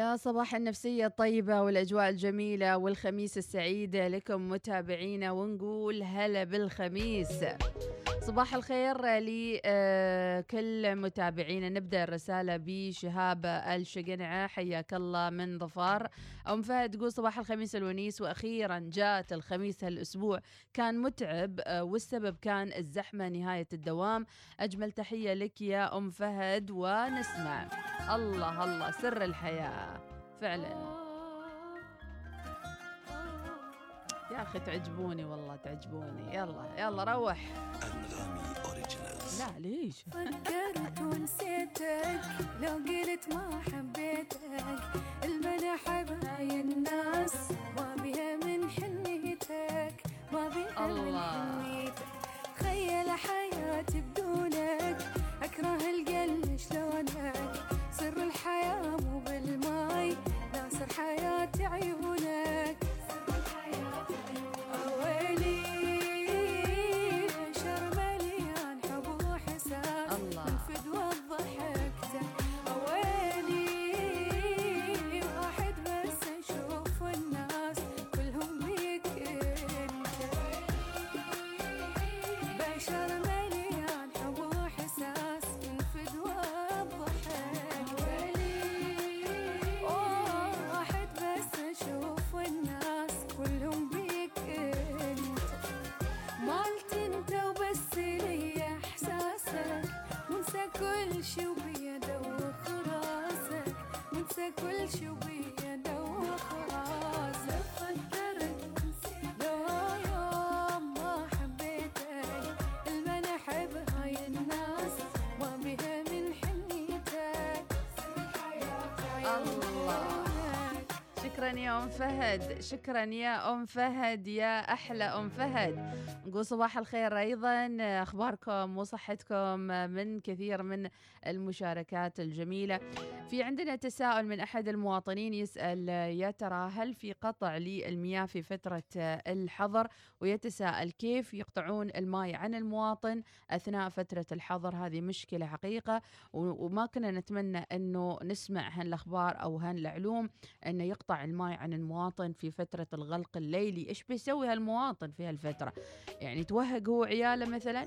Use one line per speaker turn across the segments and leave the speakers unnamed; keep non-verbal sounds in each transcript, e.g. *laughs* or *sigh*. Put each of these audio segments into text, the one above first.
يا صباح النفسية الطيبة والأجواء الجميلة والخميس السعيد لكم متابعينا ونقول هلا بالخميس. صباح الخير لكل متابعينا. نبدأ الرسالة بشهاب الشقنعة. حياك الله من ظفار. أم فهد تقول صباح الخميس الونيس. وأخيرا جاءت الخميس هالأسبوع. كان متعب والسبب كان الزحمة نهاية الدوام. أجمل تحية لك يا أم فهد ونسمع. الله الله سر الحياة. فعلا. يا أخي تعجبوني والله تعجبوني. يلا يلا روح.
أنغامي أوريجينالز.
لا ليش؟
فكرت ونسيتك لو قلت ما حبيتك. المنحة بهاي الناس ما بيها من حنيتك ما بيها من. حنيتك. تخيل حياتي بدونك أكره القلب شلونك سر الحياة كل شي
يا أم فهد. شكرا يا أم فهد يا أحلى أم فهد. نقول صباح الخير أيضا. أخباركم وصحتكم من كثير من المشاركات الجميلة. في عندنا تساؤل من أحد المواطنين يسأل يا ترى هل في قطع للمياه في فترة الحظر؟ ويتساءل كيف يقطعون الماء عن المواطن أثناء فترة الحظر؟ هذه مشكلة حقيقة. وما كنا نتمنى إنه نسمع هالأخبار أو هالعلوم إنه يقطع الماء عن المواطن في فترة الغلق الليلي إيش بيسوي هالمواطن في هالفترة؟ يعني توهق هو عياله مثلا؟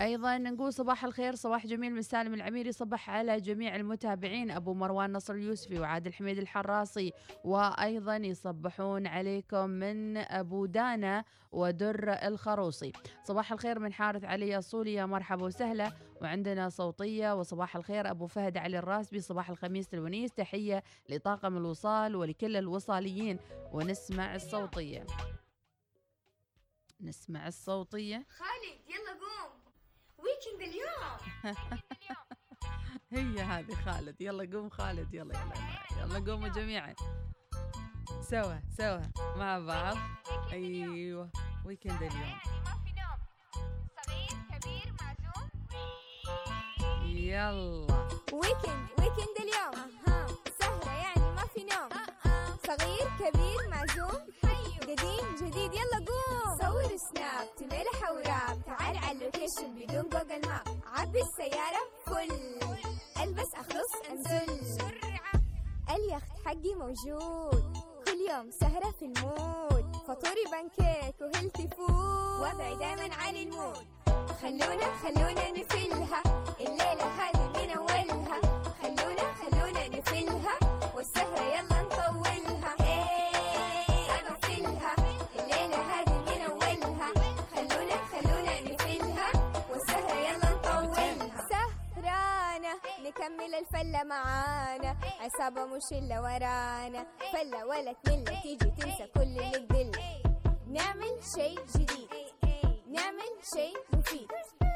أيضا نقول صباح الخير صباح جميل من سالم العمير يصبح على جميع المتابعين أبو مروان نصر اليوسفي وعادل حميد الحراسي. وأيضا يصبحون عليكم من أبو دانا ودر الخروصي. صباح الخير من حارث علي الصولي يا مرحبا وسهلا. وعندنا صوتية وصباح الخير أبو فهد علي الراسبي. صباح الخميس الونيس تحية لطاقم الوصال ولكل الوصاليين. ونسمع الصوتية. نسمع الصوتية.
خالد يلا قوم. weekend اليوم *laughs*
هي هذه خالد. يلا قوم خالد يلا. يلا يلا قوموا جميعا. سوا سوا. مع بعض. أيوه. weekend اليوم
ما في نوم. صغير كبير معزوم.
يلا.
weekend weekend اليوم أها. سهرة يعني ما في نوم. صغير كبير معزوم قديم جديد يلا قوم صور Snap تملح وراب تعال على ال location بدون Google Map. عبي السيارة full. ألبس أخلص أنزل. اليخت حقي موجود. كل يوم سهرة في ال mood. فطوري بانكيك و healthy food. وضعي دايما عالي ال mood. خلونا خلونا نفلها. الليلة هذه من أولها نكمل الفلة معانا. عصابة مش إلا ورانا. فلة ولا تملة تيجي تنسى كل اللي قدل نعمل شيء جديد. نعمل شيء مفيد.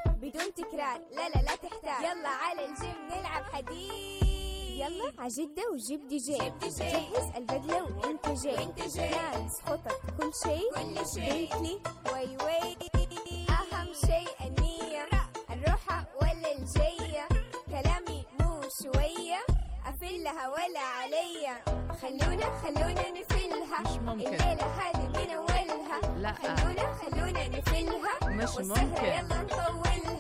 بدون تكرار. لا لا لا تحتاج يلا على الجيم نلعب حديد. يلا عجدة وجيب دي جي. جهز البدلة وانت جاي ناس خطط كل شيء. كل شيء. وي وي أهم شيء النية. الروحة ولا مو شوية أفلها ولا عليا خلونا خلونا نفلها
مش ممكن.
الليلة هذه من أولها
لا.
خلونا خلونا نفلها
مش ممكن.
يلا نطولها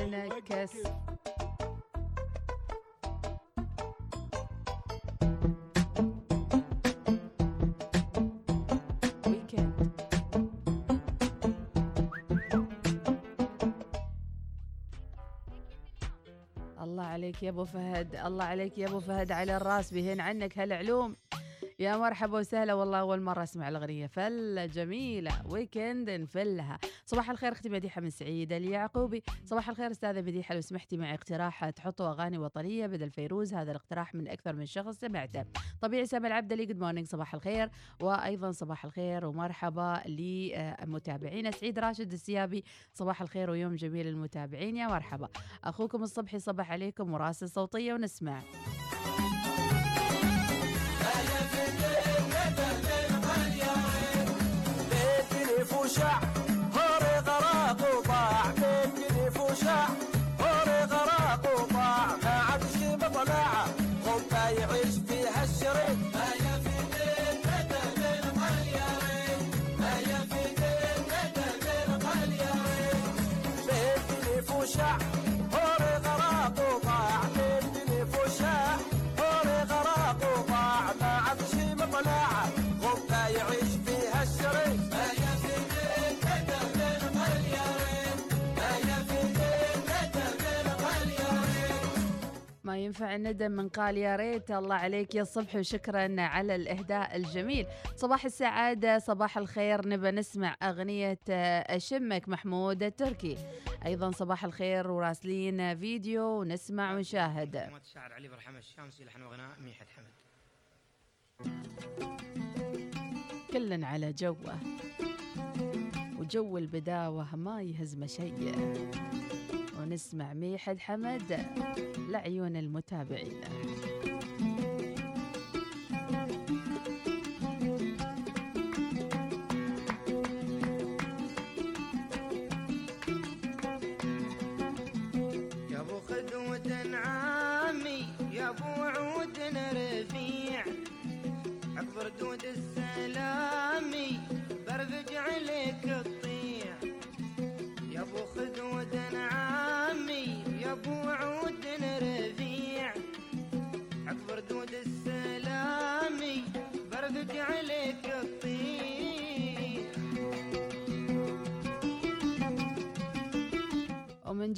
تنكس الله عليك يا أبو فهد الله عليك يا أبو فهد على الرأس بهن عنك هالعلوم. يا مرحبا وسهلا. والله أول مرة أسمع الأغنية. فلة جميلة. ويكند نفلها صباح الخير أختي مديحة من سعيدة اليعقوبي صباح الخير أستاذة مديحة. لو سمحتي معي اقتراح تحطوا أغاني وطنية بدل فيروز هذا الاقتراح من أكثر من شخص سمعته. طبيعي سامي العبدلي good morning صباح الخير. وأيضا صباح الخير ومرحبا لمتابعينا سعيد راشد السيابي. صباح الخير ويوم جميل للمتابعين. يا مرحبا. أخوكم الصبحي صبح عليكم. وراسل صوتيه ونسمع. ينفع الندم من قال يا ريت الله عليك يا الصبح وشكرا على الإهداء الجميل. صباح السعادة صباح الخير. نبى نسمع أغنية أشمك محمود التركي. أيضا صباح الخير وراسلين فيديو ونسمع ونشاهد.
الشاعر علي برحمة الشامسي لحن وغناء ميحة حمد.
كل على جوه وجو البداوة ما يهزم شيء. ونسمع ميحد حمد لعيون المتابعين.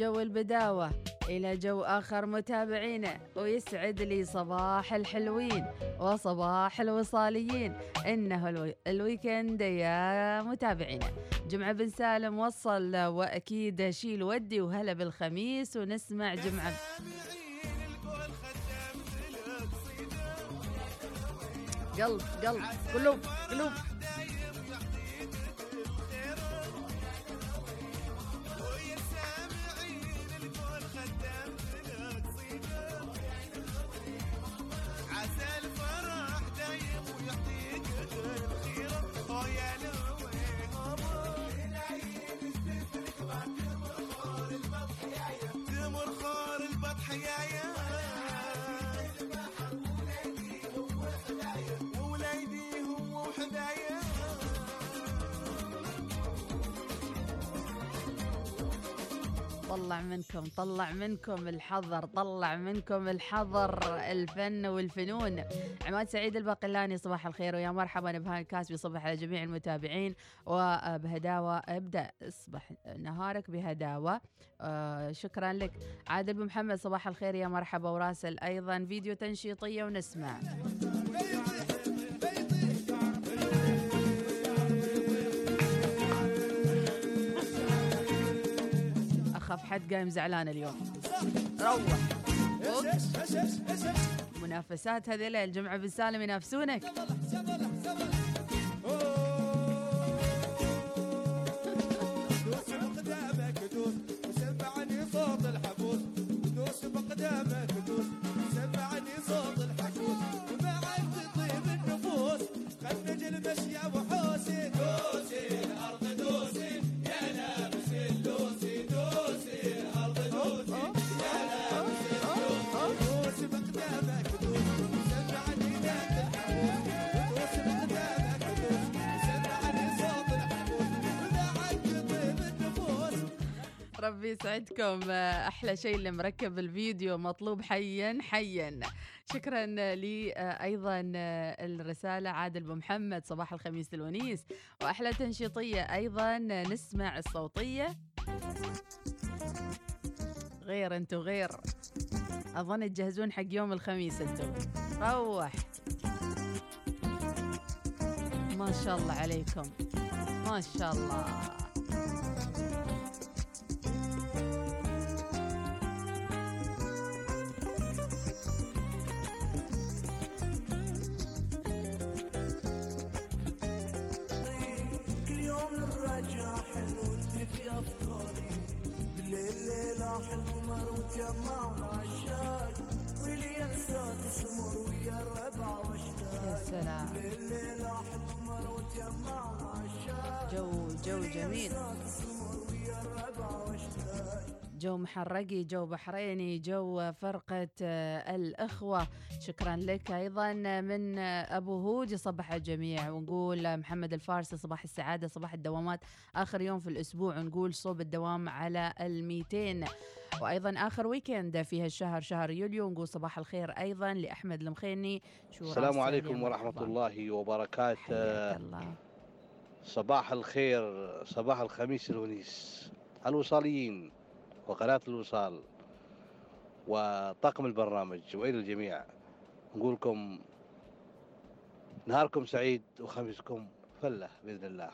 جو البداوة إلى جو آخر متابعينا ويسعد لي صباح الحلوين وصباح الوصاليين. إنه ال wee... ال weekend يا متابعينا جمعة بن سالم وصل وأكيد شيل ودي وهلا بالخميس ونسمع جمعة قلب قلب قلوب قلوب. طلع منكم طلع منكم الحظر طلع منكم الحظر الفن والفنون. عماد سعيد الباقلاني صباح الخير ويا مرحبا. نبهان الكاسبي صبح على جميع المتابعين وبهداوة. ابدأ اصبح نهارك بهداوة. آه شكرا لك. عادل بن محمد صباح الخير يا مرحبا. وراسل أيضا فيديو تنشيطية ونسمع. أخاف حد قايم زعلان اليوم. روح. منافسات هذيلا الجمعة بالسالم ينافسونك. *laughs*
دوس بقدامك
يسعدكم. آه، أحلى شيء اللي مركب الفيديو مطلوب حيا حيا. شكرا لي آه، أيضا آه، الرسالة عادل بن محمد صباح الخميس الونيس. وأحلى تنشيطية أيضا نسمع الصوتية. غير أنتو غير. أظن تجهزون حق يوم الخميس أنتو. روح. ما شاء الله عليكم. ما شاء الله.
مر وتجمع مع الشاي واللي انسى تسمر ويا الربع واشتاق
يا سلام.
الليلة حلو مر وتجمع مع الشاي
جو جو جميل.
واشتاق
جو محرقي جو بحريني جو فرقة آه، الأخوة. شكرا لك أيضا من آه، أبو هود. يصبح الجميع ونقول آه، محمد الفارسي صباح السعادة صباح الدوامات. آخر يوم في الأسبوع ونقول صوب الدوام على الميتين. وأيضا آخر weekend في هالشهر شهر يوليو نقول صباح الخير أيضا لأحمد المخيني.
السلام عليكم ورحمة
مرحبا.
الله وبركاته.
الله.
صباح الخير صباح الخميس الونيس. الوصاليين. وقناة الوصال وطاقم البرنامج وإلى الجميع نقول لكم نهاركم سعيد وخميسكم فلة بإذن الله.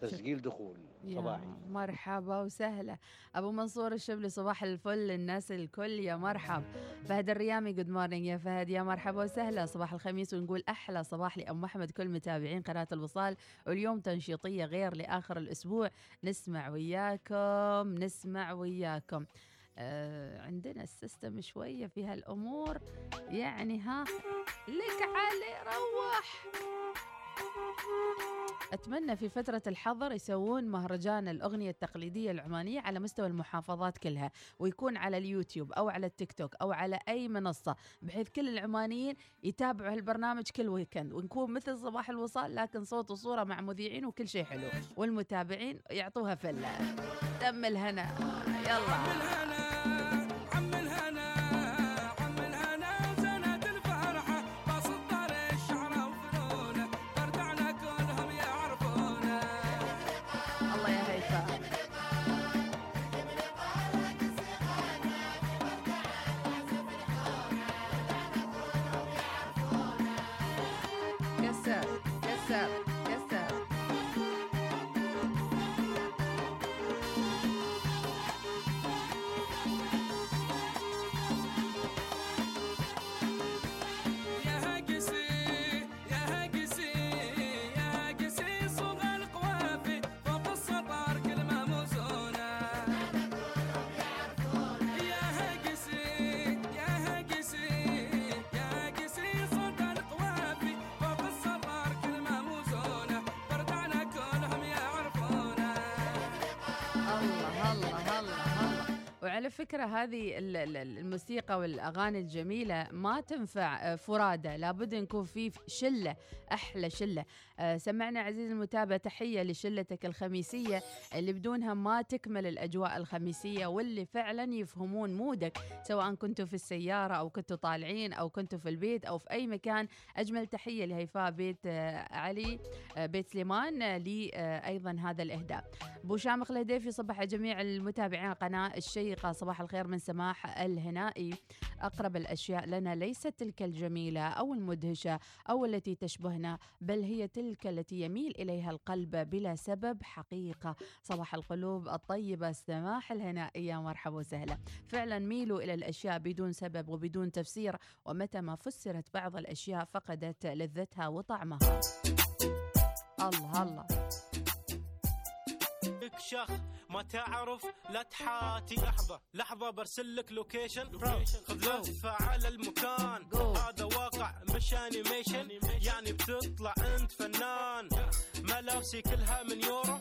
تسجيل دخول.
يا
صباحي.
مرحبا وسهلا. أبو منصور الشبلي صباح الفل. للناس الكل يا مرحب. فهد الريامي good morning يا فهد. يا مرحبا وسهلا. صباح الخميس ونقول أحلى صباح لأم أحمد كل متابعين قناة الوصال. واليوم تنشيطية غير لآخر الأسبوع. نسمع وياكم نسمع وياكم. آه عندنا ال system شوية في هالأمور. يعني ها لك علي روح. أتمنى في فترة الحظر يسوون مهرجان الأغنية التقليدية العمانية على مستوى المحافظات كلها ويكون على اليوتيوب أو على التيك توك أو على أي منصة بحيث كل العمانيين يتابعوا هالبرنامج كل ويكند ونكون مثل صباح الوصال لكن صوت وصورة مع مذيعين وكل شيء حلو والمتابعين يعطوها فلة. دم الهنا. يلا. فكرة هذه ال- ال- ال- الموسيقى والأغاني الجميلة ما تنفع آه، فرادة. لابد نكون في شلة أحلى شلة. آه، سمعنا عزيزي المتابع تحية لشلتك الخميسية. اللي بدونها ما تكمل الأجواء الخميسية واللي فعلا يفهمون مودك سواء كنتوا في السيارة أو كنتوا طالعين أو كنتوا في البيت أو في أي مكان. أجمل تحية لهيفاء بيت آه، علي بيت سليمان لي أيضا هذا الإهداء. ابو شامخ الهديفي صبح جميع المتابعين القناه الشيقه صباح الخير من سماح الهنائي. أقرب الأشياء لنا ليست تلك الجميلة أو المدهشة أو التي تشبهنا بل هي تلك التي يميل إليها القلب بلا سبب حقيقة. صباح القلوب الطيبة سماح الهنائي يا مرحبا وسهلا. فعلا ميلوا إلى الأشياء بدون سبب وبدون تفسير ومتى ما فسرت بعض الأشياء فقدت لذتها وطعمها. الله الله.
ما تعرف؟ لا تحاتي. لحظة لحظة برسل لك location خذ لفة على المكان. هذا واقع مش animation يعني بتطلع أنت فنان. ملابسي كلها من يورو.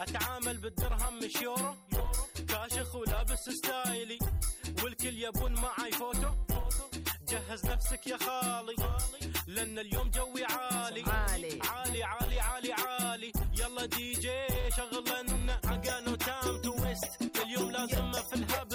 أتعامل بالدرهم مش يورو. كاشخ ولابس style ي. والكل يبون معاي فوتو. جهز نفسك يا خالي. لأن اليوم جوي عالي.
عالي.
عالي عالي عالي, عالي. يلا دي جي شغل لنا I got no اليوم لازم في الهب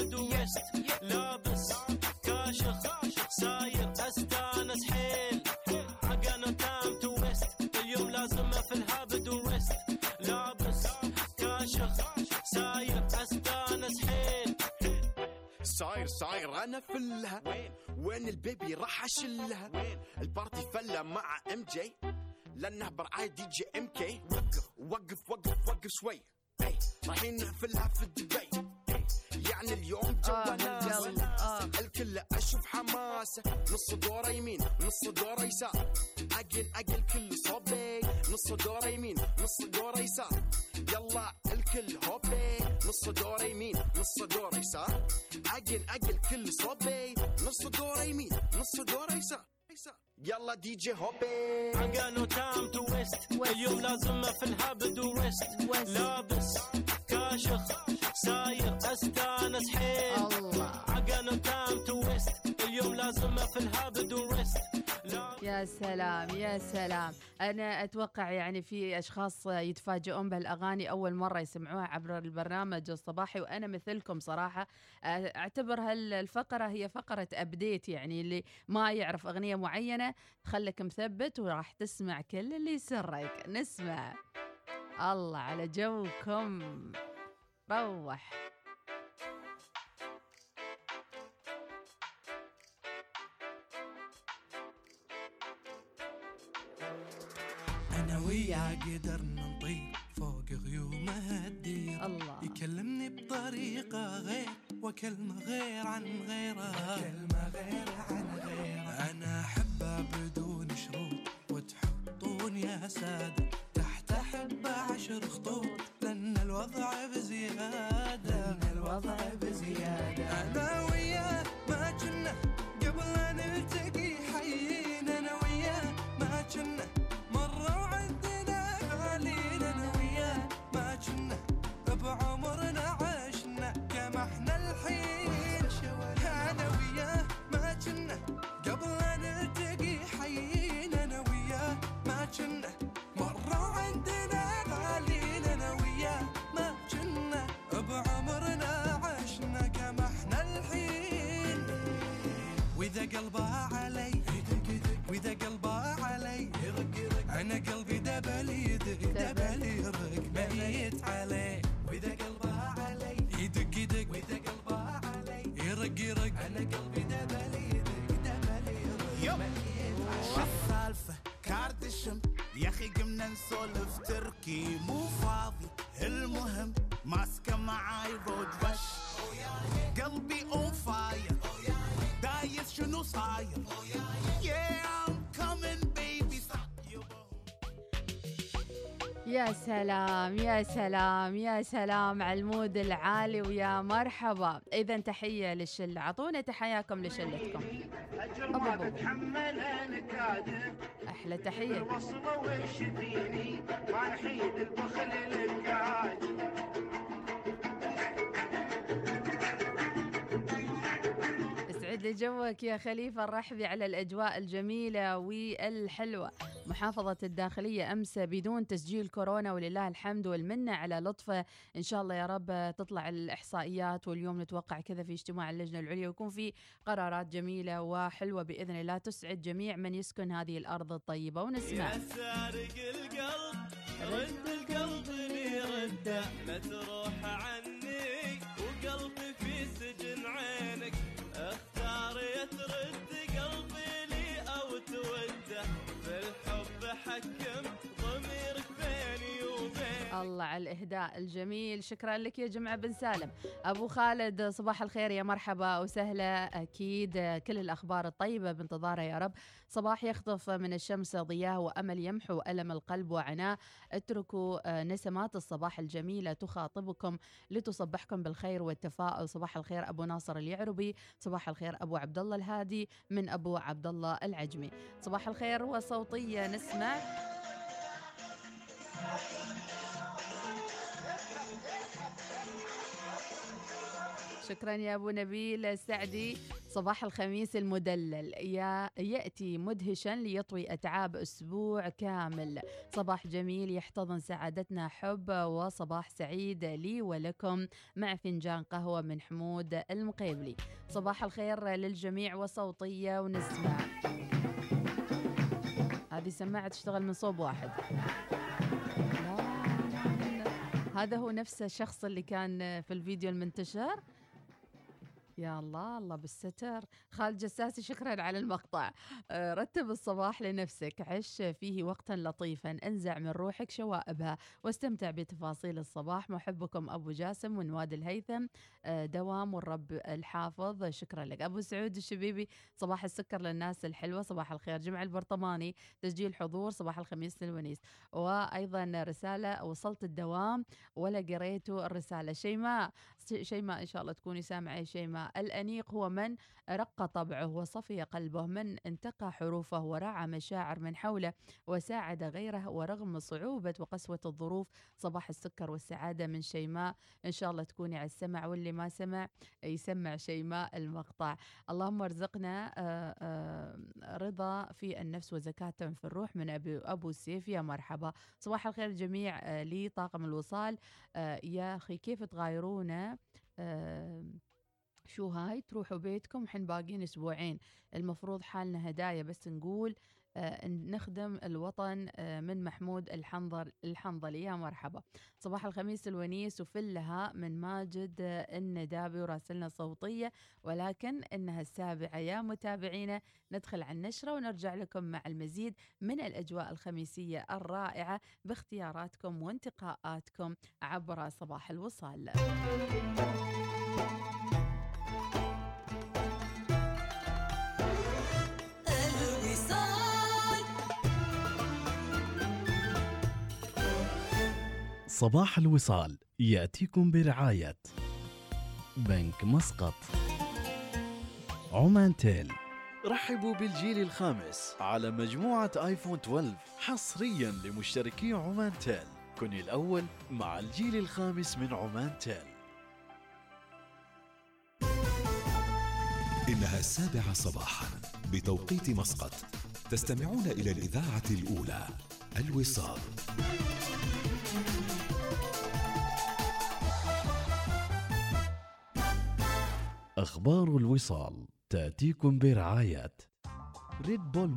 صاير صاير أنا فلها وين؟ وين ال baby راح أشلها؟ وين؟ ال party فله مع MG. لأنه برعاية DJ MK. وقف. وقف وقف وقف شوي. اي رايحين نقفلها في دبي. إي، يعني اليوم
آه،
جو
بالقلب.
ناس
آه.
الكل أشوف حماسه نص دوره يمين نص دوره يسار. أقل أقل كل صوبي نص دوره يمين نص دوره يسار. يلا الكل هوبي. نص دوره يمين نص دوره يسار. أقل أقل كل صوبي. نص دوره يمين نص دوره يسار. يلا دي جي هوبي.
I got no time to waste. اليوم لازم في الهبد ورست لابس كاشخ ساير استانس حيل I got no time to waste. اليوم لازم في الهبد ورست
يا سلام يا سلام. أنا أتوقع يعني في أشخاص يتفاجئون بالأغاني أول مرة يسمعوها عبر البرنامج الصباحي وأنا مثلكم صراحة. اعتبر هالفقره هي فقرة ابديت يعني اللي ما يعرف أغنية معينة خليك مثبت وراح تسمع كل اللي يسرك. نسمع. الله على جوكم. روح.
أنا وياه قدرنا نطير فوق غيومه الدير.
الله.
يكلمني بطريقة غير وكلمة غير عن غيره. كلمة غير عن غيره. أنا أحبه بدون شروط وتحطون يا سادة تحت أحبه عشر خطوط. لأن الوضع بزيادة. لأن الوضع بزيادة. أنا وياه ما كنا قبل لا نلتقي حيين. أنا وياه ما كنا قلبها علي. وإذا قلبها علي أنا قلبي دبل يدق دبل يرق ميت عليه وإذا قلبها علي يدق يدق. وإذا قلبها علي يرق يرق. أنا قلبي دبل يدق دبل يرق ميت
شو السالفة؟ كارت الشم يا أخي قمنا نسولف تركي. مو فاضي. المهم ماسكة معاي رود رش قلبي on fire. دايس شنو صاير Yeah. I'm coming baby.
يا سلام يا سلام يا سلام على المود العالي ويا مرحبا. إذا تحية للشلة. أعطونا تحياكم لشلتكم. أحلى
تحية. وش ما نحيد البخل
جوك يا خليفة الرحبي على الأجواء الجميلة والحلوة. محافظة الداخلية أمس بدون تسجيل كورونا ولله الحمد والمنة على لطفة. إن شاء الله يا رب تطلع الإحصائيات واليوم نتوقع كذا في اجتماع اللجنة العليا ويكون في قرارات جميلة وحلوة بإذن الله. تسعد جميع من يسكن هذه الأرض الطيبة ونسمع.
يا سارق القلب رد القلب لي رده لا تروح عني
الله على الإهداء الجميل. شكرا لك يا جمعة بن سالم. أبو خالد صباح الخير يا مرحبا وسهلا. أكيد كل الأخبار الطيبة بانتظارها يا رب. صباح يخطف من الشمس ضياه وأمل يمحو ألم القلب وعناه اتركوا آه، نسمات الصباح الجميلة تخاطبكم لتصبحكم بالخير والتفاؤل. صباح الخير أبو ناصر اليعربي. صباح الخير أبو عبد الله الهادي من أبو عبد الله العجمي. صباح الخير وصوتية نسمع. شكرا يا أبو نبيل السعدي صباح الخميس المدلل. يا يأتي مدهشا ليطوي أتعاب أسبوع كامل. صباح جميل يحتضن سعادتنا حب وصباح سعيد لي ولكم. مع فنجان قهوة من حمود المقيبلي. صباح الخير للجميع وصوتية ونسمع هذه سماعة تشتغل من صوب واحد. هذا هو نفس الشخص اللي كان في الفيديو المنتشر. يا الله الله بالستر. خالد جساسي شكرا على المقطع. آه، رتب الصباح لنفسك. عش فيه وقتا لطيفا. انزع من روحك شوائبها. واستمتع بتفاصيل الصباح. محبكم أبو جاسم من وادي الهيثم. آه، دوام والرب الحافظ. شكرا لك. أبو سعود الشبيبي صباح السكر للناس الحلوة. صباح الخير. جمع البرطماني تسجيل حضور صباح الخميس للونيس. وأيضا رسالة وصلت الدوام ولا قريتوا الرسالة. شيماء شيماء إن شاء الله تكوني سامعة. شيماء الأنيق هو من رق طبعه وصفي قلبه من انتقى حروفه ورعى مشاعر من حوله وساعد غيره ورغم صعوبة وقسوة الظروف صباح السكر والسعادة من شيماء. إن شاء الله تكوني على السمع واللي ما سمع يسمع شيماء المقطع. اللهم ارزقنا آه، آه، رضا في النفس وزكاة في الروح من أبي أبو سيف يا مرحبا. صباح الخير جميع آه، لي طاقم الوصال. يا أخي كيف تغايرونا شو هاي؟ تروحوا بيتكم حين باقيين أسبوعين. المفروض حالنا هدايا بس نقول آه، نخدم الوطن آه، من محمود الحنظل الحنظلي. يا مرحبا. صباح الخميس الونيس وفلها من ماجد آه، الندابي وراسلنا صوتية. ولكن إنها السابعة. يا متابعينا ندخل على النشرة ونرجع لكم مع المزيد من الأجواء الخميسية الرائعة باختياراتكم وانتقاءاتكم عبر صباح الوصال.
صباح الوصال يأتيكم برعاية بنك مسقط. عمان تيل.
رحبوا بالجيل الخامس على مجموعة آيفون 12 حصريا لمشتركي عمان تيل. كن الأول مع الجيل الخامس من عمان تيل.
إنها السابعة صباحا بتوقيت مسقط. تستمعون إلى الإذاعة الأولى الوصال.
أخبار الوصال تأتيكم برعاية ريد بول